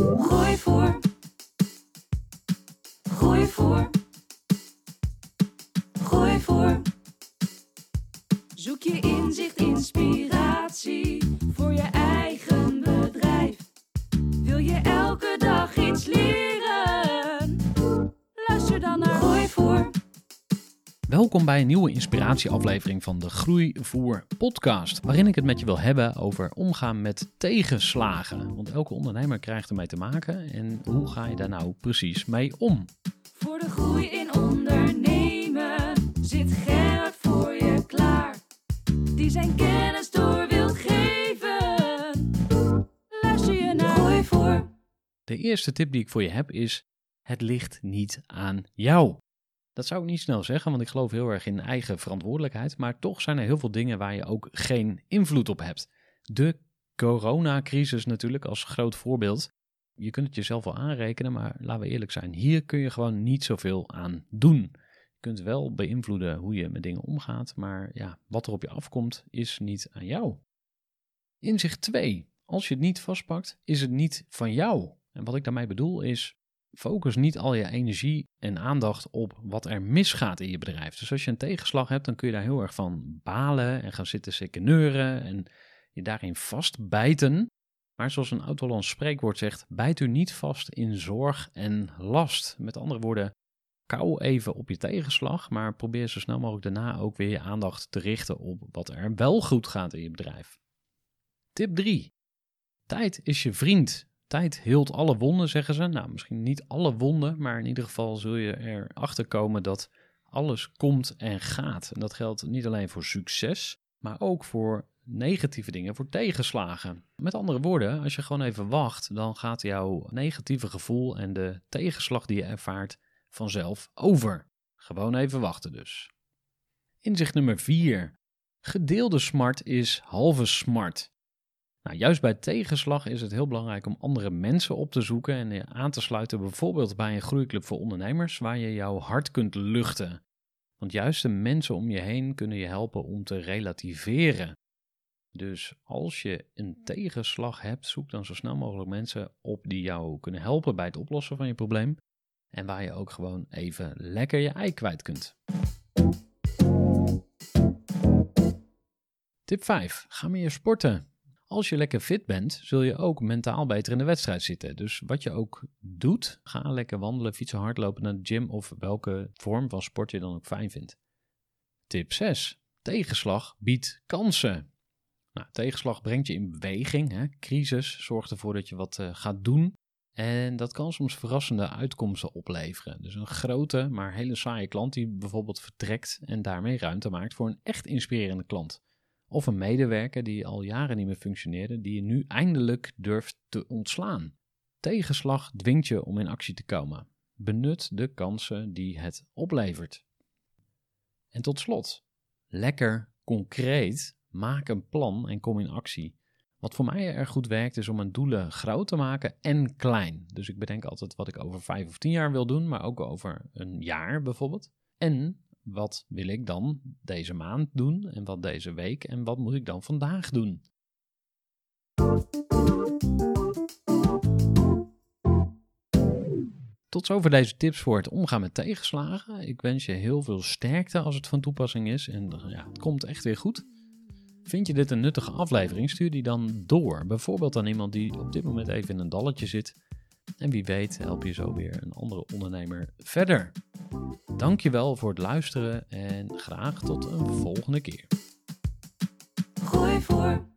Groeivoer. Groeivoer. Groeivoer. Zoek je inzicht, inspiratie Welkom bij een nieuwe inspiratieaflevering van de Groeivoer podcast, waarin ik het met je wil hebben over omgaan met tegenslagen. Want elke ondernemer krijgt ermee te maken en hoe ga je daar nou precies mee om? Voor de groei in ondernemen zit Gerrit voor je klaar. Die zijn kennis door wil geven. Luister je naar Groeivoer. De eerste tip die ik voor je heb is: het ligt niet aan jou. Dat zou ik niet snel zeggen, want ik geloof heel erg in eigen verantwoordelijkheid. Maar toch zijn er heel veel dingen waar je ook geen invloed op hebt. De coronacrisis natuurlijk als groot voorbeeld. Je kunt het jezelf wel aanrekenen, maar laten we eerlijk zijn. Hier kun je gewoon niet zoveel aan doen. Je kunt wel beïnvloeden hoe je met dingen omgaat, maar ja, wat er op je afkomt is niet aan jou. Inzicht 2. Als je het niet vastpakt, is het niet van jou. En wat ik daarmee bedoel is, focus niet al je energie en aandacht op wat er misgaat in je bedrijf. Dus als je een tegenslag hebt, dan kun je daar heel erg van balen en gaan zitten sekeneuren en je daarin vastbijten. Maar zoals een oud-Hollands spreekwoord zegt, bijt u niet vast in zorg en last. Met andere woorden, kou even op je tegenslag, maar probeer zo snel mogelijk daarna ook weer je aandacht te richten op wat er wel goed gaat in je bedrijf. Tip 3. Tijd is je vriend. Tijd heelt alle wonden, zeggen ze. Nou, misschien niet alle wonden, maar in ieder geval zul je erachter komen dat alles komt en gaat. En dat geldt niet alleen voor succes, maar ook voor negatieve dingen, voor tegenslagen. Met andere woorden, als je gewoon even wacht, dan gaat jouw negatieve gevoel en de tegenslag die je ervaart vanzelf over. Gewoon even wachten dus. Inzicht nummer 4. Gedeelde smart is halve smart. Nou, juist bij tegenslag is het heel belangrijk om andere mensen op te zoeken en je aan te sluiten, bijvoorbeeld bij een groeiclub voor ondernemers, waar je jouw hart kunt luchten. Want juist de mensen om je heen kunnen je helpen om te relativeren. Dus als je een tegenslag hebt, zoek dan zo snel mogelijk mensen op die jou kunnen helpen bij het oplossen van je probleem. En waar je ook gewoon even lekker je ei kwijt kunt. Tip 5. Ga meer sporten. Als je lekker fit bent, zul je ook mentaal beter in de wedstrijd zitten. Dus wat je ook doet, ga lekker wandelen, fietsen, hardlopen naar de gym of welke vorm van sport je dan ook fijn vindt. Tip 6. Tegenslag biedt kansen. Nou, tegenslag brengt je in beweging. Hè? Crisis zorgt ervoor dat je wat uh, gaat doen. En dat kan soms verrassende uitkomsten opleveren. Dus een grote, maar hele saaie klant die bijvoorbeeld vertrekt en daarmee ruimte maakt voor een echt inspirerende klant. Of een medewerker die al jaren niet meer functioneerde, die je nu eindelijk durft te ontslaan. Tegenslag dwingt je om in actie te komen. Benut de kansen die het oplevert. En tot slot, lekker concreet, maak een plan en kom in actie. Wat voor mij erg goed werkt is om mijn doelen groot te maken en klein. Dus ik bedenk altijd wat ik over vijf of tien jaar wil doen, maar ook over een jaar bijvoorbeeld. En wat wil ik dan deze maand doen en wat deze week en wat moet ik dan vandaag doen? Tot zover deze tips voor het omgaan met tegenslagen. Ik wens je heel veel sterkte als het van toepassing is en ja, het komt echt weer goed. Vind je dit een nuttige aflevering? Stuur die dan door. Bijvoorbeeld aan iemand die op dit moment even in een dalletje zit. En wie weet help je zo weer een andere ondernemer verder. Dankjewel voor het luisteren en graag tot een volgende keer. Gooi voor.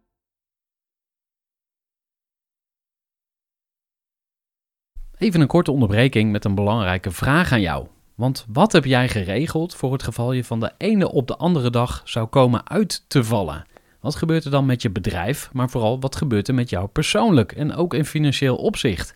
Even een korte onderbreking met een belangrijke vraag aan jou. Want wat heb jij geregeld voor het geval je van de ene op de andere dag zou komen uit te vallen? Wat gebeurt er dan met je bedrijf, maar vooral wat gebeurt er met jou persoonlijk en ook in financieel opzicht?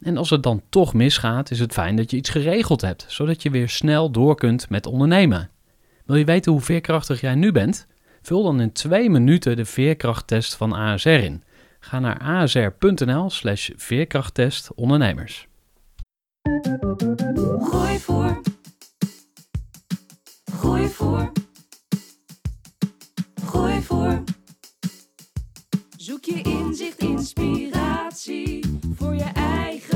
En als het dan toch misgaat, is het fijn dat je iets geregeld hebt, zodat je weer snel door kunt met ondernemen. Wil je weten hoe veerkrachtig jij nu bent? Vul dan in twee minuten de veerkrachttest van ASR in. Ga naar asr.nl/slash veerkrachttest ondernemers. Gooi voor. Gooi voor. Gooi voor. Zoek je inzicht, inspiratie voor je eigen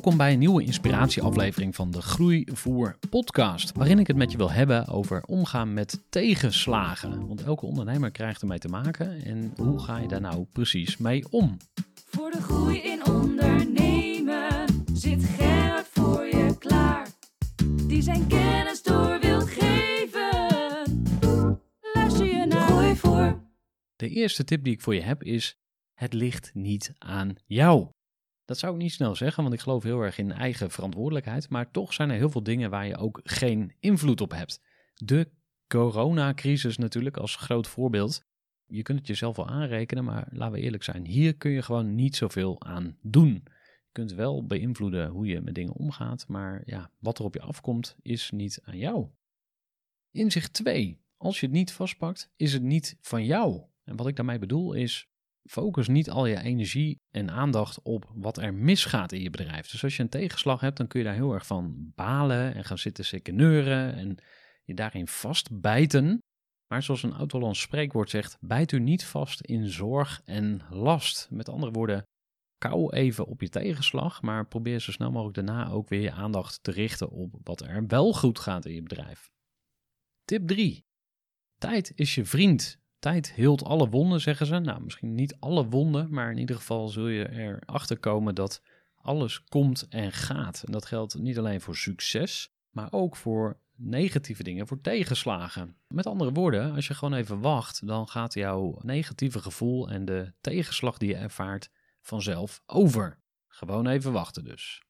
Welkom bij een nieuwe inspiratieaflevering van de Groeivoer podcast, waarin ik het met je wil hebben over omgaan met tegenslagen. Want elke ondernemer krijgt ermee te maken en hoe ga je daar nou precies mee om? Voor de groei in ondernemen zit Gerard voor je klaar. Die zijn kennis door wil geven. Luister je naar Gooi voor. De eerste tip die ik voor je heb is: het ligt niet aan jou. Dat zou ik niet snel zeggen, want ik geloof heel erg in eigen verantwoordelijkheid. Maar toch zijn er heel veel dingen waar je ook geen invloed op hebt. De coronacrisis natuurlijk als groot voorbeeld. Je kunt het jezelf wel aanrekenen, maar laten we eerlijk zijn. Hier kun je gewoon niet zoveel aan doen. Je kunt wel beïnvloeden hoe je met dingen omgaat, maar ja, wat er op je afkomt is niet aan jou. Inzicht 2. Als je het niet vastpakt, is het niet van jou. En wat ik daarmee bedoel is, focus niet al je energie en aandacht op wat er misgaat in je bedrijf. Dus als je een tegenslag hebt, dan kun je daar heel erg van balen en gaan zitten sekeneuren en je daarin vastbijten. Maar zoals een oud-Hollands spreekwoord zegt, bijt u niet vast in zorg en last. Met andere woorden, kou even op je tegenslag, maar probeer zo snel mogelijk daarna ook weer je aandacht te richten op wat er wel goed gaat in je bedrijf. Tip 3. Tijd is je vriend. Tijd heelt alle wonden, zeggen ze. Nou, misschien niet alle wonden, maar in ieder geval zul je erachter komen dat alles komt en gaat. En dat geldt niet alleen voor succes, maar ook voor negatieve dingen, voor tegenslagen. Met andere woorden, als je gewoon even wacht, dan gaat jouw negatieve gevoel en de tegenslag die je ervaart vanzelf over. Gewoon even wachten dus.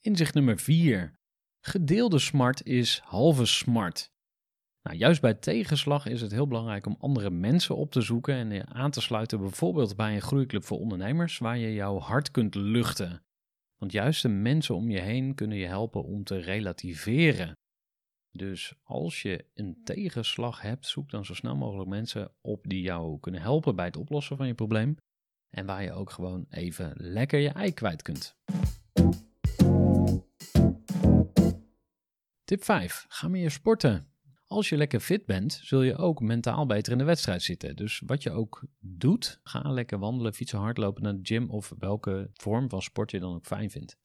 Inzicht nummer 4. Gedeelde smart is halve smart. Nou, juist bij tegenslag is het heel belangrijk om andere mensen op te zoeken en je aan te sluiten, bijvoorbeeld bij een groeiclub voor ondernemers, waar je jouw hart kunt luchten. Want juist de mensen om je heen kunnen je helpen om te relativeren. Dus als je een tegenslag hebt, zoek dan zo snel mogelijk mensen op die jou kunnen helpen bij het oplossen van je probleem. En waar je ook gewoon even lekker je ei kwijt kunt. Tip 5. Ga meer sporten. Als je lekker fit bent, zul je ook mentaal beter in de wedstrijd zitten. Dus wat je ook doet, ga lekker wandelen, fietsen, hardlopen naar de gym of welke vorm van sport je dan ook fijn vindt.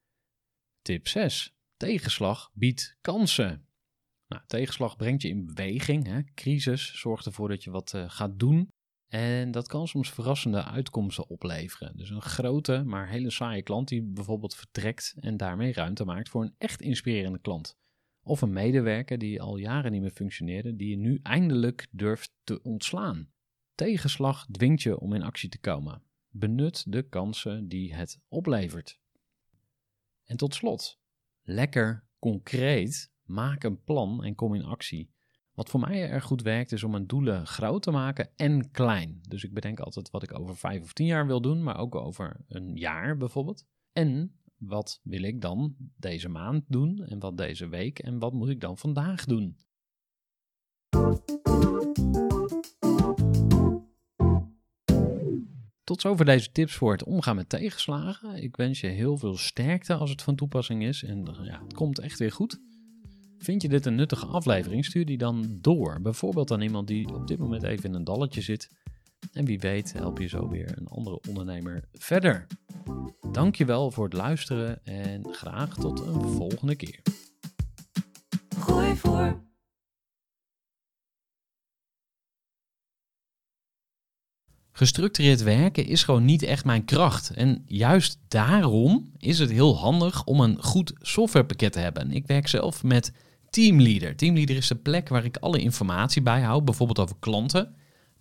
Tip 6. Tegenslag biedt kansen. Nou, tegenslag brengt je in beweging. Hè? Crisis zorgt ervoor dat je wat uh, gaat doen. En dat kan soms verrassende uitkomsten opleveren. Dus een grote, maar hele saaie klant die bijvoorbeeld vertrekt en daarmee ruimte maakt voor een echt inspirerende klant. Of een medewerker die al jaren niet meer functioneerde, die je nu eindelijk durft te ontslaan. Tegenslag dwingt je om in actie te komen. Benut de kansen die het oplevert. En tot slot, lekker concreet, maak een plan en kom in actie. Wat voor mij erg goed werkt is om mijn doelen groot te maken en klein. Dus ik bedenk altijd wat ik over vijf of tien jaar wil doen, maar ook over een jaar bijvoorbeeld. En wat wil ik dan deze maand doen en wat deze week en wat moet ik dan vandaag doen? Tot zover deze tips voor het omgaan met tegenslagen. Ik wens je heel veel sterkte als het van toepassing is. En ja, het komt echt weer goed. Vind je dit een nuttige aflevering? Stuur die dan door. Bijvoorbeeld aan iemand die op dit moment even in een dalletje zit. En wie weet help je zo weer een andere ondernemer verder. Dankjewel voor het luisteren en graag tot een volgende keer. Gooi voor. Gestructureerd werken is gewoon niet echt mijn kracht. En juist daarom is het heel handig om een goed softwarepakket te hebben. Ik werk zelf met Teamleader. Teamleader is de plek waar ik alle informatie bijhoud, bijvoorbeeld over klanten.